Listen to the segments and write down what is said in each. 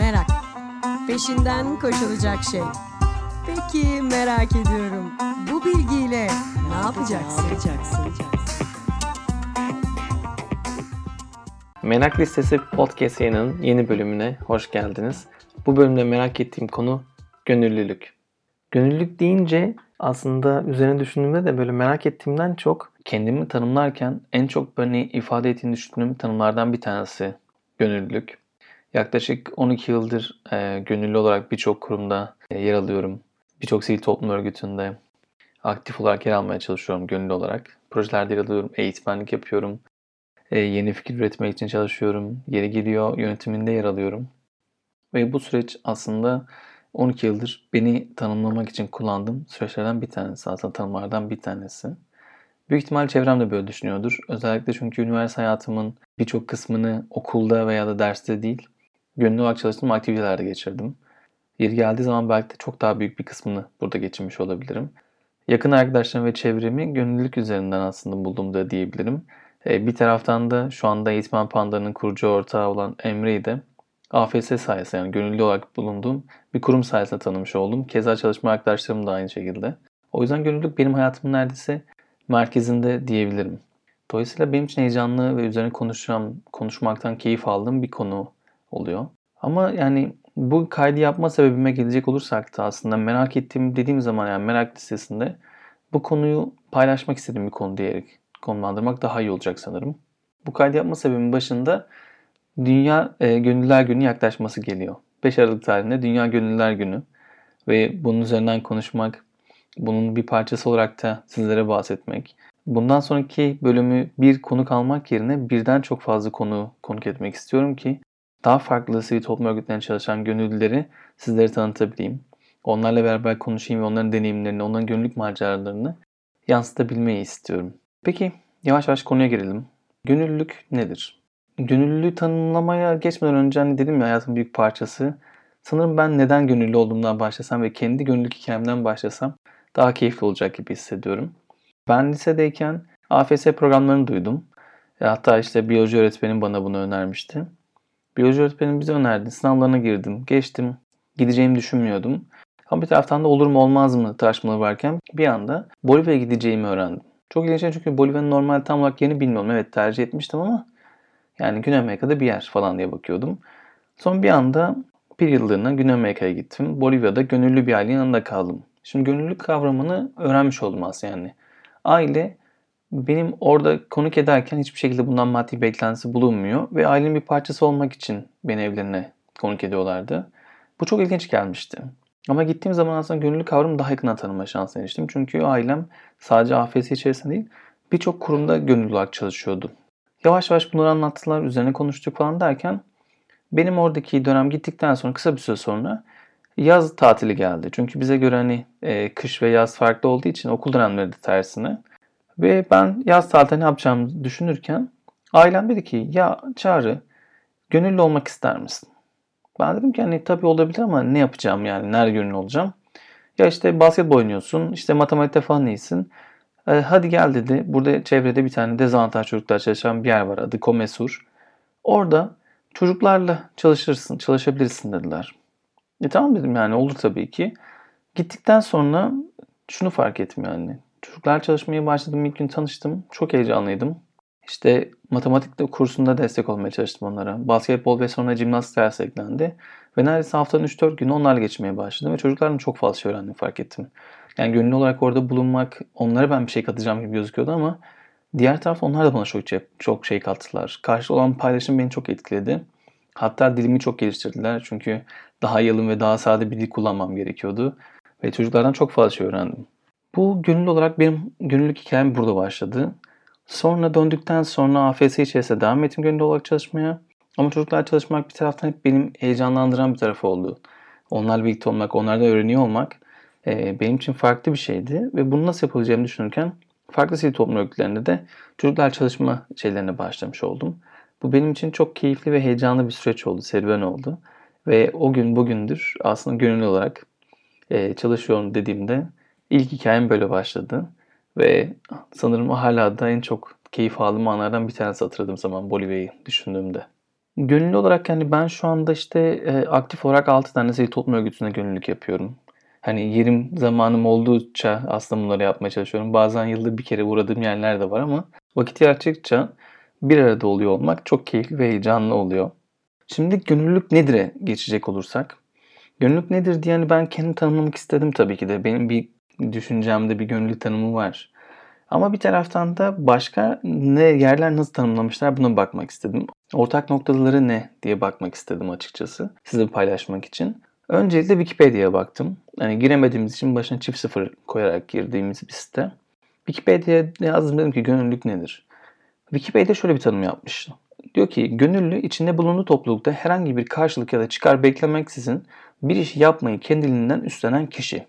Merak. Peşinden koşulacak şey. Peki merak ediyorum. Bu bilgiyle ne yapacaksın? Ne yapacaksın? Merak Listesi Podcast yayının yeni bölümüne hoş geldiniz. Bu bölümde merak ettiğim konu gönüllülük. Gönüllülük deyince aslında üzerine düşündüğümde de böyle merak ettiğimden çok kendimi tanımlarken en çok beni ifade ettiğini düşündüğüm tanımlardan bir tanesi gönüllülük. Yaklaşık 12 yıldır e, gönüllü olarak birçok kurumda e, yer alıyorum. Birçok sivil toplum örgütünde aktif olarak yer almaya çalışıyorum gönüllü olarak. Projelerde yer alıyorum, eğitmenlik yapıyorum. E, yeni fikir üretmek için çalışıyorum. Yeri geliyor yönetiminde yer alıyorum. Ve bu süreç aslında 12 yıldır beni tanımlamak için kullandığım süreçlerden bir tanesi. Aslında tanımlardan bir tanesi. Büyük ihtimal çevrem de böyle düşünüyordur. Özellikle çünkü üniversite hayatımın birçok kısmını okulda veya da derste değil, gönüllü olarak çalıştığım aktivitelerde geçirdim. Yeri geldiği zaman belki de çok daha büyük bir kısmını burada geçirmiş olabilirim. Yakın arkadaşlarım ve çevremi gönüllülük üzerinden aslında buldum da diyebilirim. E, bir taraftan da şu anda Eğitmen Panda'nın kurucu ortağı olan Emre'yi de AFS sayesinde yani gönüllü olarak bulunduğum bir kurum sayesinde tanımış oldum. Keza çalışma arkadaşlarım da aynı şekilde. O yüzden gönüllülük benim hayatımın neredeyse merkezinde diyebilirim. Dolayısıyla benim için heyecanlı ve üzerine konuşacağım, konuşmaktan keyif aldığım bir konu oluyor. Ama yani bu kaydı yapma sebebime gelecek olursak da aslında merak ettiğim dediğim zaman yani merak listesinde bu konuyu paylaşmak istediğim bir konu diyerek konumlandırmak daha iyi olacak sanırım. Bu kaydı yapma sebebimin başında Dünya e, Gönüllüler Günü yaklaşması geliyor. 5 Aralık tarihinde Dünya Gönüllüler Günü ve bunun üzerinden konuşmak, bunun bir parçası olarak da sizlere bahsetmek. Bundan sonraki bölümü bir konuk almak yerine birden çok fazla konu konuk etmek istiyorum ki daha farklı sivil toplum örgütlerinde çalışan gönüllüleri sizlere tanıtabileyim. Onlarla beraber konuşayım ve onların deneyimlerini, onların gönüllülük maceralarını yansıtabilmeyi istiyorum. Peki yavaş yavaş konuya girelim. Gönüllülük nedir? Gönüllülüğü tanımlamaya geçmeden önce hani dedim ya hayatın büyük parçası. Sanırım ben neden gönüllü olduğumdan başlasam ve kendi gönüllülük hikayemden başlasam daha keyifli olacak gibi hissediyorum. Ben lisedeyken AFS programlarını duydum. E, hatta işte biyoloji öğretmenim bana bunu önermişti. Biyoloji öğretmenim bize önerdi. Sınavlarına girdim, geçtim. Gideceğimi düşünmüyordum. Ama bir taraftan da olur mu olmaz mı tartışmaları varken bir anda Bolivya'ya gideceğimi öğrendim. Çok ilginç çünkü Bolivya'nın normal tam olarak yerini bilmiyorum. Evet tercih etmiştim ama yani Güney Amerika'da bir yer falan diye bakıyordum. Son bir anda bir yıllığına Güney Amerika'ya gittim. Bolivya'da gönüllü bir ailenin yanında kaldım. Şimdi gönüllülük kavramını öğrenmiş oldum aslında yani. Aile benim orada konuk ederken hiçbir şekilde bundan maddi beklentisi bulunmuyor ve ailenin bir parçası olmak için beni evlerine konuk ediyorlardı. Bu çok ilginç gelmişti. Ama gittiğim zaman aslında gönüllü kavramı daha yakından tanıma şansına eriştim. Çünkü ailem sadece AFS içerisinde değil birçok kurumda gönüllü olarak çalışıyordu. Yavaş yavaş bunları anlattılar, üzerine konuştuk falan derken benim oradaki dönem gittikten sonra kısa bir süre sonra yaz tatili geldi. Çünkü bize göre hani e, kış ve yaz farklı olduğu için okul dönemleri de tersine. Ve ben yaz tatilde ne yapacağımı düşünürken ailem dedi ki ya Çağrı gönüllü olmak ister misin? Ben dedim ki hani tabii olabilir ama ne yapacağım yani nerede gönüllü olacağım? Ya işte basketbol oynuyorsun, işte matematikte falan iyisin. E, hadi gel dedi. Burada çevrede bir tane dezavantaj çocuklar çalışan bir yer var adı Komesur. Orada çocuklarla çalışırsın, çalışabilirsin dediler. E tamam dedim yani olur tabii ki. Gittikten sonra şunu fark ettim yani. Çocuklar çalışmaya başladım ilk gün tanıştım. Çok heyecanlıydım. İşte matematik kursunda destek olmaya çalıştım onlara. Basketbol ve sonra jimnastik dersi eklendi. Ve neredeyse haftanın 3-4 günü onlarla geçmeye başladım. Ve çocuklardan çok fazla şey öğrendim fark ettim. Yani gönüllü olarak orada bulunmak onlara ben bir şey katacağım gibi gözüküyordu ama diğer tarafta onlar da bana çok şey, çok şey kattılar. Karşı olan paylaşım beni çok etkiledi. Hatta dilimi çok geliştirdiler. Çünkü daha yalın ve daha sade bir dil kullanmam gerekiyordu. Ve çocuklardan çok fazla şey öğrendim. Bu gönüllü olarak benim gönüllülük hikayem burada başladı. Sonra döndükten sonra AFS içerisinde devam ettim gönüllü olarak çalışmaya. Ama çocuklar çalışmak bir taraftan hep benim heyecanlandıran bir tarafı oldu. Onlarla birlikte olmak, onlardan öğreniyor olmak e, benim için farklı bir şeydi. Ve bunu nasıl yapılacağımı düşünürken farklı sivil toplum örgütlerinde de çocuklar çalışma şeylerine başlamış oldum. Bu benim için çok keyifli ve heyecanlı bir süreç oldu, serüven oldu. Ve o gün bugündür aslında gönüllü olarak e, çalışıyorum dediğimde ilk hikayem böyle başladı. Ve sanırım hala da en çok keyif aldığım anlardan bir tanesi hatırladığım zaman Bolivya'yı düşündüğümde. Gönüllü olarak yani ben şu anda işte e, aktif olarak 6 tane sivil toplum örgütüne gönüllülük yapıyorum. Hani yerim zamanım oldukça aslında bunları yapmaya çalışıyorum. Bazen yılda bir kere uğradığım yerler de var ama vakit yarattıkça bir arada oluyor olmak çok keyifli ve heyecanlı oluyor. Şimdi gönüllülük nedir'e geçecek olursak. Gönüllülük nedir diye yani ben kendim tanımlamak istedim tabii ki de. Benim bir düşüncemde bir gönüllülük tanımı var. Ama bir taraftan da başka ne yerler nasıl tanımlamışlar buna bakmak istedim. Ortak noktaları ne diye bakmak istedim açıkçası. Size paylaşmak için. Öncelikle Wikipedia'ya baktım. Yani giremediğimiz için başına çift sıfır koyarak girdiğimiz bir site. Wikipedia'ya yazdım dedim ki gönüllülük nedir? Wikipedia şöyle bir tanım yapmış. Diyor ki gönüllü içinde bulunduğu toplulukta herhangi bir karşılık ya da çıkar beklemeksizin bir işi yapmayı kendiliğinden üstlenen kişi.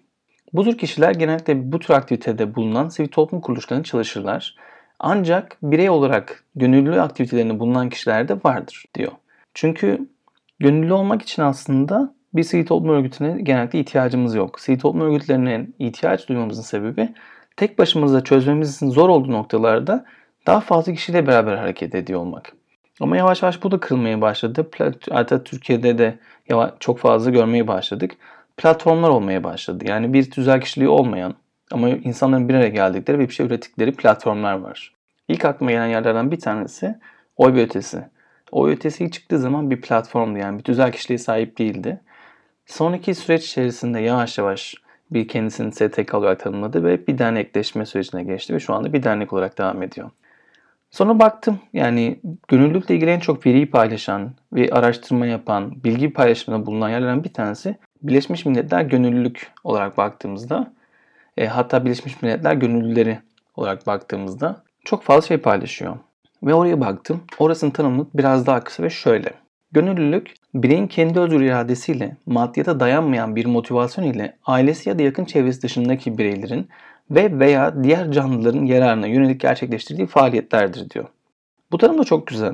Bu tür kişiler genellikle bu tür aktivitede bulunan sivil toplum kuruluşlarında çalışırlar. Ancak birey olarak gönüllü aktivitelerinde bulunan kişiler de vardır diyor. Çünkü gönüllü olmak için aslında bir sivil toplum örgütüne genellikle ihtiyacımız yok. Sivil toplum örgütlerine ihtiyaç duymamızın sebebi tek başımıza çözmemizin zor olduğu noktalarda daha fazla kişiyle beraber hareket ediyor olmak. Ama yavaş yavaş bu da kırılmaya başladı. Hatta Türkiye'de de çok fazla görmeye başladık. Platformlar olmaya başladı. Yani bir tüzel kişiliği olmayan ama insanların bir araya geldikleri ve bir şey ürettikleri platformlar var. İlk aklıma gelen yerlerden bir tanesi oy ve ötesi. Oy ötesi ilk çıktığı zaman bir platformdu yani bir tüzel kişiliğe sahip değildi. Sonraki süreç içerisinde yavaş yavaş bir kendisini STK olarak tanımladı ve bir dernekleşme sürecine geçti ve şu anda bir dernek olarak devam ediyor. Sonra baktım yani gönüllülükle ilgili en çok veriyi paylaşan ve araştırma yapan, bilgi paylaşımında bulunan yerlerden bir tanesi Birleşmiş Milletler Gönüllülük olarak baktığımızda e, hatta Birleşmiş Milletler Gönüllüleri olarak baktığımızda çok fazla şey paylaşıyor. Ve oraya baktım. Orasının tanımı biraz daha kısa ve şöyle. Gönüllülük, bireyin kendi özgür iradesiyle, maddiyata dayanmayan bir motivasyon ile ailesi ya da yakın çevresi dışındaki bireylerin ve veya diğer canlıların yararına yönelik gerçekleştirdiği faaliyetlerdir diyor. Bu tanım da çok güzel.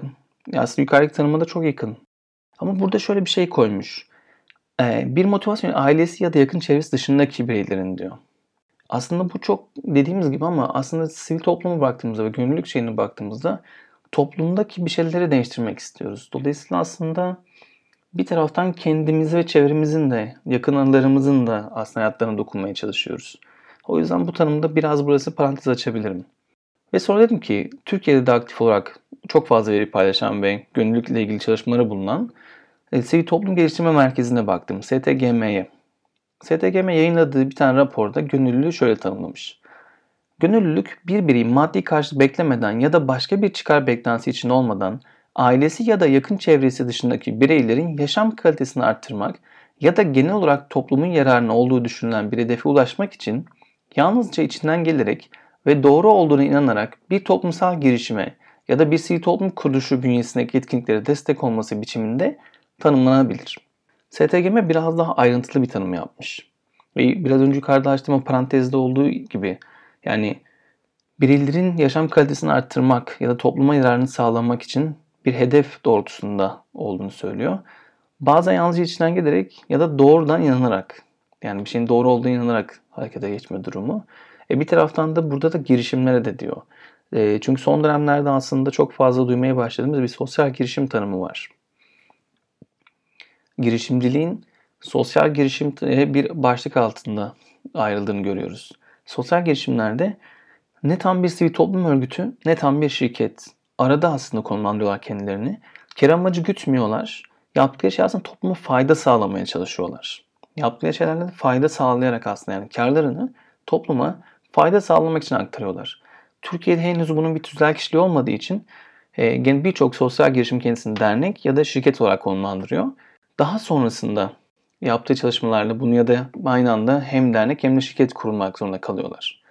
Aslında yukarıdaki tanıma da çok yakın. Ama burada şöyle bir şey koymuş. Ee, bir motivasyon ailesi ya da yakın çevresi dışındaki bireylerin diyor. Aslında bu çok dediğimiz gibi ama aslında sivil toplumu baktığımızda ve gönüllülük şeyine baktığımızda toplumdaki bir şeyleri değiştirmek istiyoruz. Dolayısıyla aslında bir taraftan kendimizi ve çevremizin de yakın anılarımızın da aslında hayatlarına dokunmaya çalışıyoruz. O yüzden bu tanımda biraz burası parantez açabilirim. Ve sonra dedim ki Türkiye'de de aktif olarak çok fazla veri paylaşan ve gönüllülükle ilgili çalışmaları bulunan Sivil Toplum Geliştirme Merkezi'ne baktım. STGM'ye. STGM yayınladığı bir tane raporda gönüllülüğü şöyle tanımlamış. Gönüllülük bir bireyin maddi karşılık beklemeden ya da başka bir çıkar beklentisi için olmadan ailesi ya da yakın çevresi dışındaki bireylerin yaşam kalitesini arttırmak ya da genel olarak toplumun yararına olduğu düşünülen bir hedefe ulaşmak için yalnızca içinden gelerek ve doğru olduğuna inanarak bir toplumsal girişime ya da bir sivil toplum kuruluşu bünyesindeki etkinliklere destek olması biçiminde tanımlanabilir. STGM biraz daha ayrıntılı bir tanım yapmış. Ve biraz önce yukarıda açtığım parantezde olduğu gibi yani bireylerin yaşam kalitesini arttırmak ya da topluma yararını sağlamak için bir hedef doğrultusunda olduğunu söylüyor. Bazen yalnızca içinden gelerek ya da doğrudan inanarak yani bir şeyin doğru olduğunu inanarak harekete geçme durumu. E bir taraftan da burada da girişimlere de diyor. E, çünkü son dönemlerde aslında çok fazla duymaya başladığımız bir sosyal girişim tanımı var. Girişimciliğin sosyal girişim bir başlık altında ayrıldığını görüyoruz. Sosyal girişimlerde ne tam bir sivil toplum örgütü ne tam bir şirket. Arada aslında konumlandırıyorlar kendilerini. Kar amacı gütmüyorlar. Yaptıkları şey aslında topluma fayda sağlamaya çalışıyorlar. Yaptıkları şeylerden fayda sağlayarak aslında yani karlarını topluma fayda sağlamak için aktarıyorlar. Türkiye'de henüz bunun bir tüzel kişiliği olmadığı için e, birçok sosyal girişim kendisini dernek ya da şirket olarak konumlandırıyor. Daha sonrasında yaptığı çalışmalarla bunu ya da aynı anda hem dernek hem de şirket kurulmak zorunda kalıyorlar.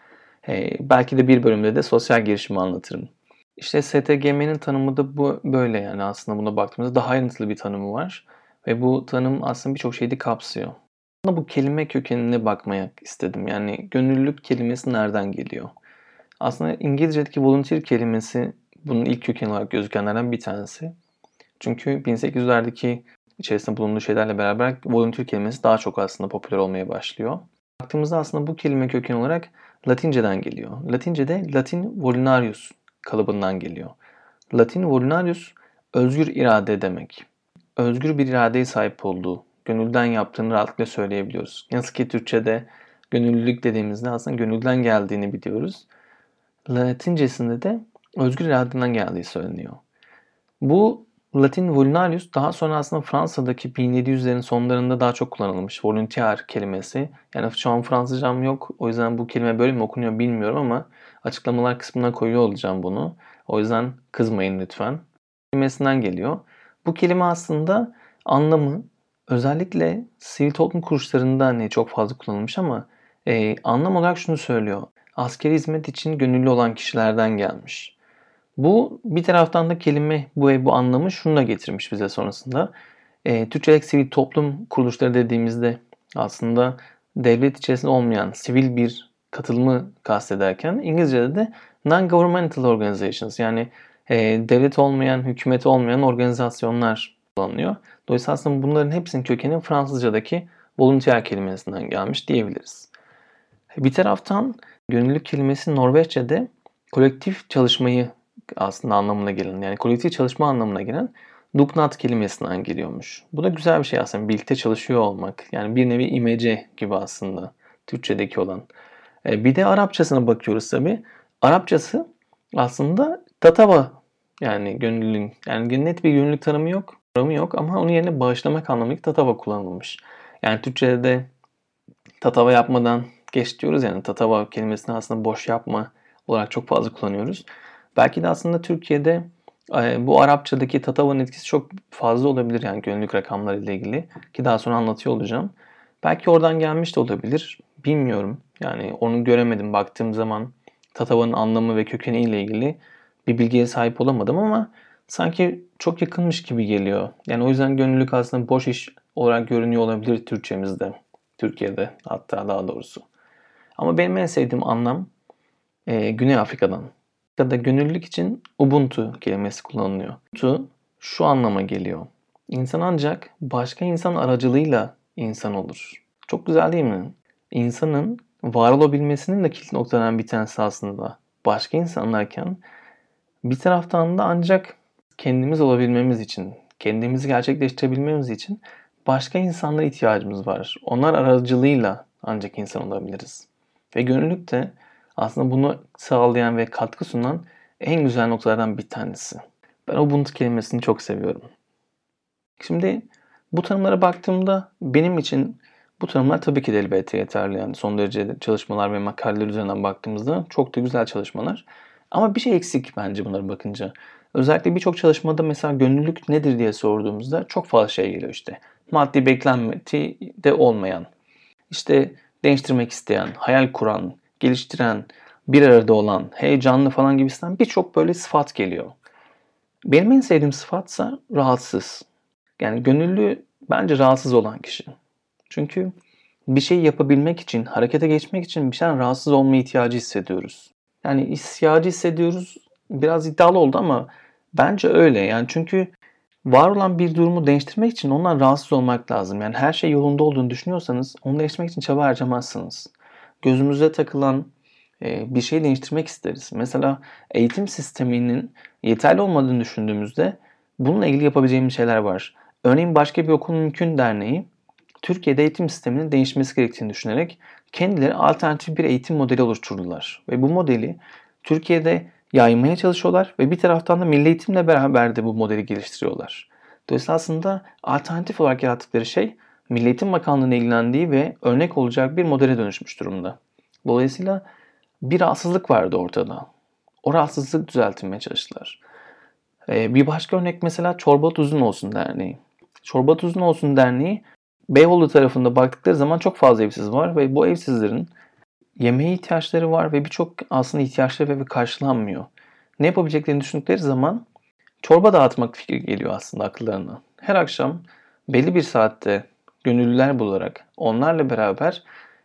E, belki de bir bölümde de sosyal girişimi anlatırım. İşte STGM'nin tanımı da bu böyle yani aslında buna baktığımızda daha ayrıntılı bir tanımı var. Ve bu tanım aslında birçok şeyi de kapsıyor. Bu kelime kökenine bakmaya istedim. Yani gönüllülük kelimesi nereden geliyor? Aslında İngilizce'deki volunteer kelimesi bunun ilk kökeni olarak gözükenlerden bir tanesi. Çünkü 1800'lerdeki içerisinde bulunduğu şeylerle beraber volunteer kelimesi daha çok aslında popüler olmaya başlıyor. Baktığımızda aslında bu kelime köken olarak Latinceden geliyor. Latince'de Latin volunarius kalıbından geliyor. Latin volunarius özgür irade demek. Özgür bir iradeye sahip olduğu, gönülden yaptığını rahatlıkla söyleyebiliyoruz. Nasıl ki Türkçe'de gönüllülük dediğimizde aslında gönülden geldiğini biliyoruz. Latincesinde de özgür iradeden geldiği söyleniyor. Bu Latin volunarius daha sonra aslında Fransa'daki 1700'lerin sonlarında daha çok kullanılmış. Volunteer kelimesi. Yani şu an Fransızcam yok. O yüzden bu kelime böyle mi okunuyor bilmiyorum ama açıklamalar kısmına koyuyor olacağım bunu. O yüzden kızmayın lütfen. Kelimesinden geliyor. Bu kelime aslında anlamı özellikle sivil toplum kuruluşlarında hani çok fazla kullanılmış ama e, anlam olarak şunu söylüyor. Askeri hizmet için gönüllü olan kişilerden gelmiş. Bu bir taraftan da kelime bu bu anlamı şunu da getirmiş bize sonrasında. E, Türkçedeki sivil toplum kuruluşları dediğimizde aslında devlet içerisinde olmayan sivil bir katılımı kastederken İngilizce'de de non-governmental organizations yani e, devlet olmayan, hükümet olmayan organizasyonlar kullanılıyor. Dolayısıyla aslında bunların hepsinin kökeni Fransızcadaki volunteer kelimesinden gelmiş diyebiliriz. Bir taraftan gönüllülük kelimesi Norveççe'de kolektif çalışmayı aslında anlamına gelen yani kolektif çalışma anlamına gelen Dugnat kelimesinden geliyormuş. Bu da güzel bir şey aslında. Birlikte çalışıyor olmak. Yani bir nevi imece gibi aslında. Türkçedeki olan. E, bir de Arapçasına bakıyoruz tabi. Arapçası aslında tatava yani gönüllülük. Yani net bir gönüllülük tanımı yok. Tanımı yok ama onun yerine bağışlamak anlamındaki tatava kullanılmış. Yani Türkçe'de de tatava yapmadan geç diyoruz yani tatava kelimesini aslında boş yapma olarak çok fazla kullanıyoruz. Belki de aslında Türkiye'de e, bu Arapçadaki tatava'nın etkisi çok fazla olabilir yani gönüllülük rakamları ile ilgili ki daha sonra anlatıyor olacağım. Belki oradan gelmiş de olabilir. Bilmiyorum. Yani onu göremedim baktığım zaman tatava'nın anlamı ve kökeni ile ilgili bir bilgiye sahip olamadım ama sanki çok yakınmış gibi geliyor. Yani o yüzden gönüllülük aslında boş iş olarak görünüyor olabilir Türkçemizde. Türkiye'de hatta daha doğrusu. Ama benim en sevdiğim anlam e, Güney Afrika'dan. Afrika'da gönüllülük için Ubuntu kelimesi kullanılıyor. Ubuntu şu anlama geliyor. İnsan ancak başka insan aracılığıyla insan olur. Çok güzel değil mi? İnsanın var olabilmesinin de kilit noktalarından bir tanesi aslında başka insanlarken bir taraftan da ancak kendimiz olabilmemiz için, kendimizi gerçekleştirebilmemiz için başka insanlara ihtiyacımız var. Onlar aracılığıyla ancak insan olabiliriz. Ve gönüllülük de aslında bunu sağlayan ve katkı sunan en güzel noktalardan bir tanesi. Ben Ubuntu kelimesini çok seviyorum. Şimdi bu tanımlara baktığımda benim için bu tanımlar tabii ki de elbette yeterli. Yani son derece çalışmalar ve makaleler üzerinden baktığımızda çok da güzel çalışmalar. Ama bir şey eksik bence bunlara bakınca. Özellikle birçok çalışmada mesela gönüllülük nedir diye sorduğumuzda çok fazla şey geliyor işte. Maddi beklenmeti de olmayan, işte değiştirmek isteyen, hayal kuran, geliştiren, bir arada olan, heyecanlı falan gibisinden birçok böyle sıfat geliyor. Benim en sevdiğim sıfatsa rahatsız. Yani gönüllü bence rahatsız olan kişi. Çünkü bir şey yapabilmek için, harekete geçmek için bir şeyden rahatsız olma ihtiyacı hissediyoruz. Yani ihtiyacı hissediyoruz biraz iddialı oldu ama bence öyle. Yani çünkü var olan bir durumu değiştirmek için ondan rahatsız olmak lazım. Yani her şey yolunda olduğunu düşünüyorsanız onu değiştirmek için çaba harcamazsınız. Gözümüze takılan e, bir şey değiştirmek isteriz. Mesela eğitim sisteminin yeterli olmadığını düşündüğümüzde bununla ilgili yapabileceğimiz şeyler var. Örneğin başka bir okul mümkün derneği Türkiye'de eğitim sisteminin değişmesi gerektiğini düşünerek kendileri alternatif bir eğitim modeli oluşturdular. Ve bu modeli Türkiye'de yaymaya çalışıyorlar ve bir taraftan da milli eğitimle beraber de bu modeli geliştiriyorlar. Dolayısıyla aslında alternatif olarak yarattıkları şey Milli Eğitim Bakanlığı'nın ilgilendiği ve örnek olacak bir modele dönüşmüş durumda. Dolayısıyla bir rahatsızlık vardı ortada. O rahatsızlık düzeltilmeye çalıştılar. Ee, bir başka örnek mesela Çorba Tuzun Olsun Derneği. Çorba Tuzun Olsun Derneği Beyoğlu tarafında baktıkları zaman çok fazla evsiz var ve bu evsizlerin yemeğe ihtiyaçları var ve birçok aslında ihtiyaçları ve karşılanmıyor. Ne yapabileceklerini düşündükleri zaman çorba dağıtmak fikri geliyor aslında akıllarına. Her akşam belli bir saatte gönüllüler bularak onlarla beraber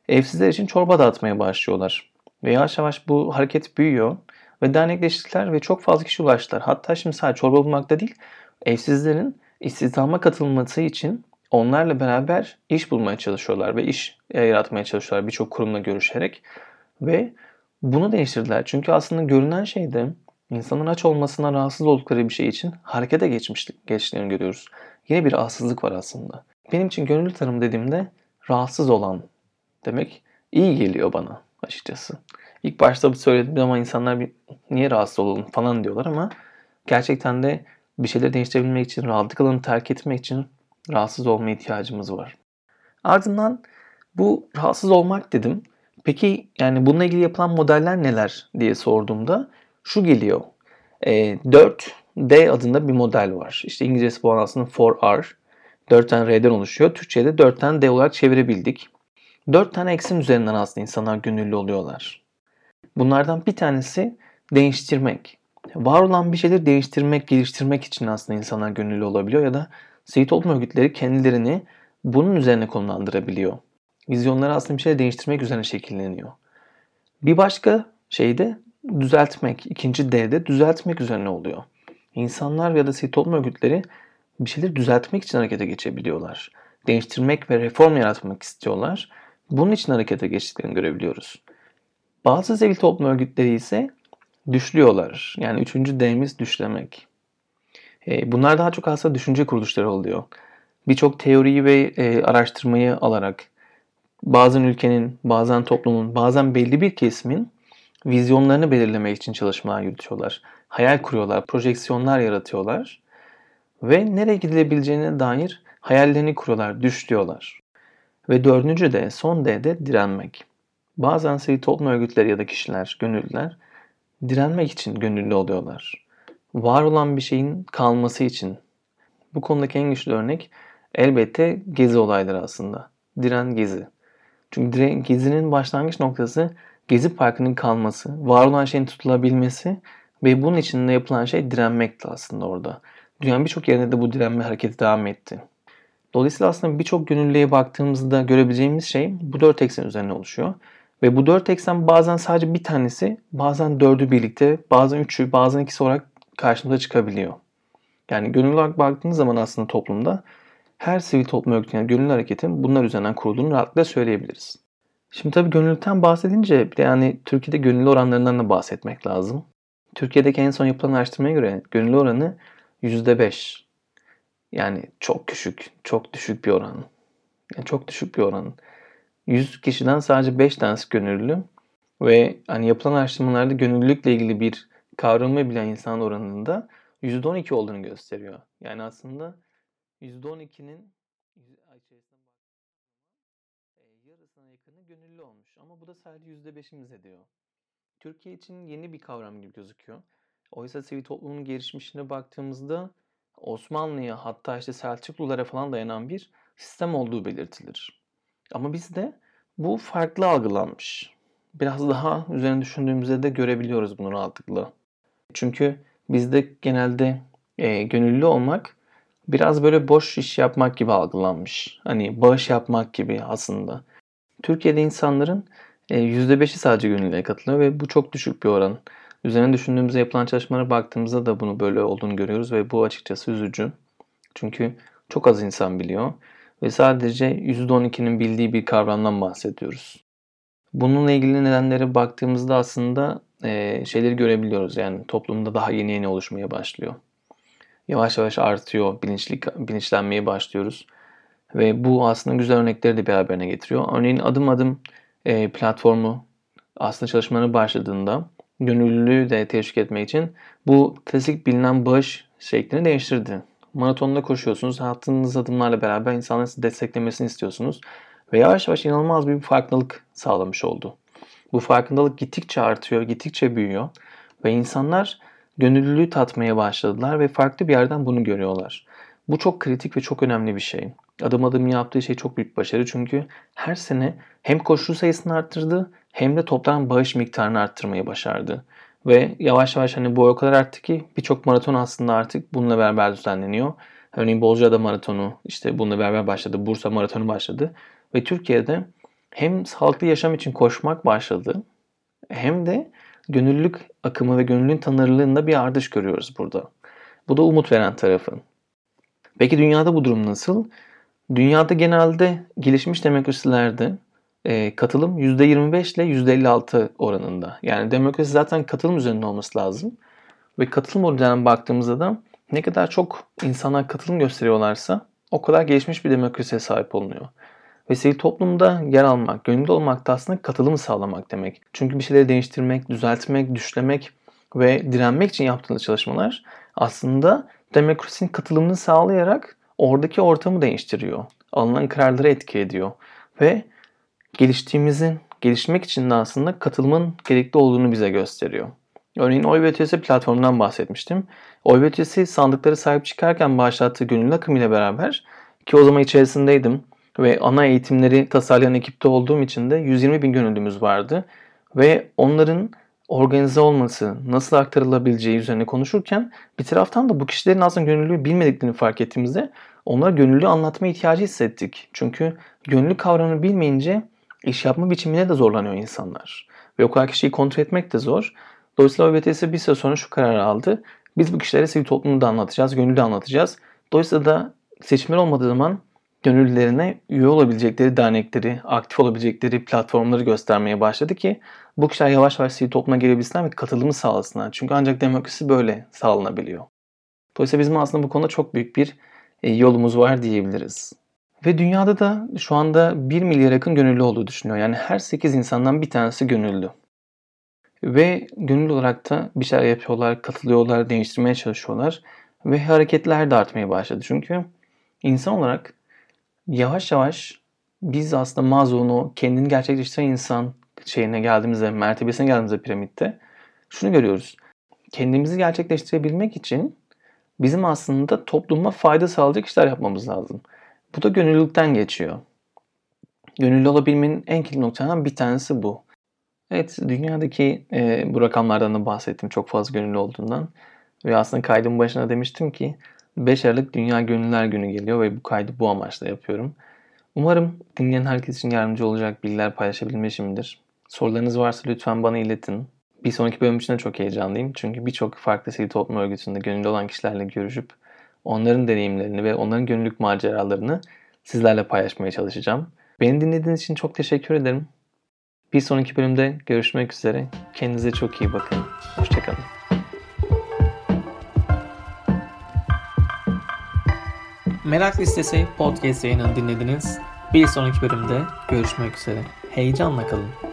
evsizler için çorba dağıtmaya başlıyorlar. Ve yavaş yavaş bu hareket büyüyor ve dernekleştiler ve çok fazla kişi ulaştılar. Hatta şimdi sadece çorba bulmakta değil, evsizlerin istihdama katılması için onlarla beraber iş bulmaya çalışıyorlar ve iş yaratmaya çalışıyorlar birçok kurumla görüşerek ve bunu değiştirdiler. Çünkü aslında görünen şey de İnsanın aç olmasına rahatsız oldukları bir şey için harekete geçmiştik, geçtiğini görüyoruz. Yine bir rahatsızlık var aslında. Benim için gönüllü tarım dediğimde rahatsız olan demek iyi geliyor bana açıkçası. İlk başta söylediğim zaman insanlar bir, niye rahatsız olalım falan diyorlar ama gerçekten de bir şeyleri değiştirebilmek için, rahatlık alanı terk etmek için rahatsız olma ihtiyacımız var. Ardından bu rahatsız olmak dedim. Peki yani bununla ilgili yapılan modeller neler diye sorduğumda şu geliyor. E, 4D adında bir model var. İşte İngilizcesi bu aslında 4R. 4 tane R'den oluşuyor. Türkçe'de 4 tane D olarak çevirebildik. 4 tane eksen üzerinden aslında insanlar gönüllü oluyorlar. Bunlardan bir tanesi değiştirmek. Var olan bir şeyleri değiştirmek, geliştirmek için aslında insanlar gönüllü olabiliyor ya da sivil toplum örgütleri kendilerini bunun üzerine konumlandırabiliyor. Vizyonları aslında bir şeyleri değiştirmek üzerine şekilleniyor. Bir başka şey de düzeltmek. İkinci D'de düzeltmek üzerine oluyor. İnsanlar ya da sivil toplum örgütleri bir şeyleri düzeltmek için harekete geçebiliyorlar. Değiştirmek ve reform yaratmak istiyorlar. Bunun için harekete geçtiklerini görebiliyoruz. Bazı sivil toplum örgütleri ise düşlüyorlar. Yani üçüncü D'miz düşlemek. E, bunlar daha çok aslında düşünce kuruluşları oluyor. Birçok teoriyi ve e, araştırmayı alarak bazen ülkenin, bazen toplumun, bazen belli bir kesimin vizyonlarını belirlemek için çalışmalar yürütüyorlar. Hayal kuruyorlar, projeksiyonlar yaratıyorlar ve nereye gidilebileceğine dair hayallerini kuruyorlar, düşlüyorlar. Ve dördüncü de son D'de direnmek. Bazen sivil toplum örgütleri ya da kişiler, gönüllüler direnmek için gönüllü oluyorlar. Var olan bir şeyin kalması için. Bu konudaki en güçlü örnek elbette gezi olayları aslında. Diren gezi. Çünkü diren, gezinin başlangıç noktası Gezi Parkı'nın kalması, var olan şeyin tutulabilmesi ve bunun için de yapılan şey direnmekti aslında orada. Dünyanın birçok yerinde de bu direnme hareketi devam etti. Dolayısıyla aslında birçok gönüllüye baktığımızda görebileceğimiz şey bu dört eksen üzerine oluşuyor. Ve bu dört eksen bazen sadece bir tanesi, bazen dördü birlikte, bazen üçü, bazen ikisi olarak karşımıza çıkabiliyor. Yani gönüllü olarak baktığınız zaman aslında toplumda her sivil toplum örgütü yani gönüllü hareketin bunlar üzerinden kurulduğunu rahatlıkla söyleyebiliriz. Şimdi tabii gönüllülükten bahsedince bir de yani Türkiye'de gönüllü oranlarından da bahsetmek lazım. Türkiye'deki en son yapılan araştırmaya göre gönüllü oranı %5. Yani çok küçük, çok düşük bir oran. Yani çok düşük bir oran. 100 kişiden sadece 5 tanesi gönüllü ve hani yapılan araştırmalarda gönüllülükle ilgili bir kavramı bilen insan oranında %12 olduğunu gösteriyor. Yani aslında %12'nin yarısına yakını gönüllü olmuş. Ama bu da sadece %5'imiz diyor. Türkiye için yeni bir kavram gibi gözüküyor. Oysa sivil toplumun gelişmişine baktığımızda Osmanlı'ya hatta işte Selçuklulara falan dayanan bir sistem olduğu belirtilir. Ama bizde bu farklı algılanmış. Biraz daha üzerine düşündüğümüzde de görebiliyoruz bunu rahatlıkla. Çünkü bizde genelde e, gönüllü olmak biraz böyle boş iş yapmak gibi algılanmış. Hani bağış yapmak gibi aslında. Türkiye'de insanların %5'i e, sadece gönüllüye katılıyor ve bu çok düşük bir oran. Üzerine düşündüğümüzde yapılan çalışmalara baktığımızda da bunu böyle olduğunu görüyoruz ve bu açıkçası üzücü. Çünkü çok az insan biliyor ve sadece %12'nin bildiği bir kavramdan bahsediyoruz. Bununla ilgili nedenlere baktığımızda aslında e, şeyleri görebiliyoruz. Yani toplumda daha yeni yeni oluşmaya başlıyor. Yavaş yavaş artıyor, bilinçli, bilinçlenmeye başlıyoruz. Ve bu aslında güzel örnekleri de beraberine getiriyor. Örneğin adım adım e, platformu aslında çalışmaları başladığında gönüllülüğü de teşvik etmek için bu klasik bilinen bağış şeklini değiştirdi. Maratonda koşuyorsunuz. Attığınız adımlarla beraber insanların sizi desteklemesini istiyorsunuz. Ve yavaş yavaş inanılmaz bir farkındalık sağlamış oldu. Bu farkındalık gittikçe artıyor, gittikçe büyüyor. Ve insanlar gönüllülüğü tatmaya başladılar ve farklı bir yerden bunu görüyorlar. Bu çok kritik ve çok önemli bir şey. Adım adım yaptığı şey çok büyük başarı çünkü her sene hem koşu sayısını arttırdı hem de toplam bağış miktarını arttırmayı başardı. Ve yavaş yavaş hani bu o kadar arttı ki birçok maraton aslında artık bununla beraber düzenleniyor. Örneğin Bozcaada maratonu işte bununla beraber başladı. Bursa maratonu başladı. Ve Türkiye'de hem sağlıklı yaşam için koşmak başladı hem de gönüllülük akımı ve gönüllülüğün tanırlığında bir ardış görüyoruz burada. Bu da umut veren tarafı. Peki dünyada bu durum nasıl? Dünyada genelde gelişmiş demokrasilerde e, katılım %25 ile %56 oranında. Yani demokrasi zaten katılım üzerinde olması lazım. Ve katılım modeline baktığımızda da ne kadar çok insanlar katılım gösteriyorlarsa o kadar gelişmiş bir demokrasiye sahip olunuyor. Ve sivil toplumda yer almak, gönüllü olmak da aslında katılımı sağlamak demek. Çünkü bir şeyleri değiştirmek, düzeltmek, düşlemek ve direnmek için yaptığınız çalışmalar aslında demokrasinin katılımını sağlayarak oradaki ortamı değiştiriyor. Alınan kararları etki ediyor. Ve geliştiğimizin, gelişmek için de aslında katılımın gerekli olduğunu bize gösteriyor. Örneğin Oy platformundan bahsetmiştim. Oy sandıkları sahip çıkarken başlattığı gönüllü akım ile beraber ki o zaman içerisindeydim ve ana eğitimleri tasarlayan ekipte olduğum için de 120 bin gönüllümüz vardı. Ve onların organize olması, nasıl aktarılabileceği üzerine konuşurken bir taraftan da bu kişilerin aslında gönüllülüğü bilmediklerini fark ettiğimizde onlara gönüllü anlatma ihtiyacı hissettik. Çünkü gönüllü kavramını bilmeyince iş yapma biçimine de zorlanıyor insanlar. Ve o kadar kişiyi kontrol etmek de zor. Dolayısıyla OBTS bir süre sonra şu kararı aldı. Biz bu kişilere sivil toplumu da anlatacağız, gönüllü anlatacağız. Dolayısıyla da seçimler olmadığı zaman gönüllülerine üye olabilecekleri dernekleri, aktif olabilecekleri platformları göstermeye başladı ki bu kişiler yavaş yavaş sivil topluma gelebilsinler ve katılımı sağlasınlar. Çünkü ancak demokrasi böyle sağlanabiliyor. Dolayısıyla bizim aslında bu konuda çok büyük bir yolumuz var diyebiliriz. Ve dünyada da şu anda 1 milyar yakın gönüllü olduğu düşünüyor. Yani her 8 insandan bir tanesi gönüllü. Ve gönüllü olarak da bir şeyler yapıyorlar, katılıyorlar, değiştirmeye çalışıyorlar. Ve hareketler de artmaya başladı. Çünkü insan olarak yavaş yavaş biz aslında Maslow'un kendini gerçekleştiren insan şeyine geldiğimizde, mertebesine geldiğimizde piramitte şunu görüyoruz. Kendimizi gerçekleştirebilmek için bizim aslında topluma fayda sağlayacak işler yapmamız lazım. Bu da gönüllülükten geçiyor. Gönüllü olabilmenin en kilit noktalarından bir tanesi bu. Evet, dünyadaki e, bu rakamlardan da bahsettim çok fazla gönüllü olduğundan. Ve aslında kaydın başına demiştim ki 5 Aralık Dünya Gönüllüler Günü geliyor ve bu kaydı bu amaçla yapıyorum. Umarım dinleyen herkes için yardımcı olacak bilgiler paylaşabilmişimdir. Sorularınız varsa lütfen bana iletin. Bir sonraki bölüm için de çok heyecanlıyım. Çünkü birçok farklı sivil toplum örgütünde gönüllü olan kişilerle görüşüp onların deneyimlerini ve onların gönüllülük maceralarını sizlerle paylaşmaya çalışacağım. Beni dinlediğiniz için çok teşekkür ederim. Bir sonraki bölümde görüşmek üzere. Kendinize çok iyi bakın. Hoşçakalın. Merak Listesi podcast yayınını dinlediniz. Bir sonraki bölümde görüşmek üzere. Heyecanla kalın.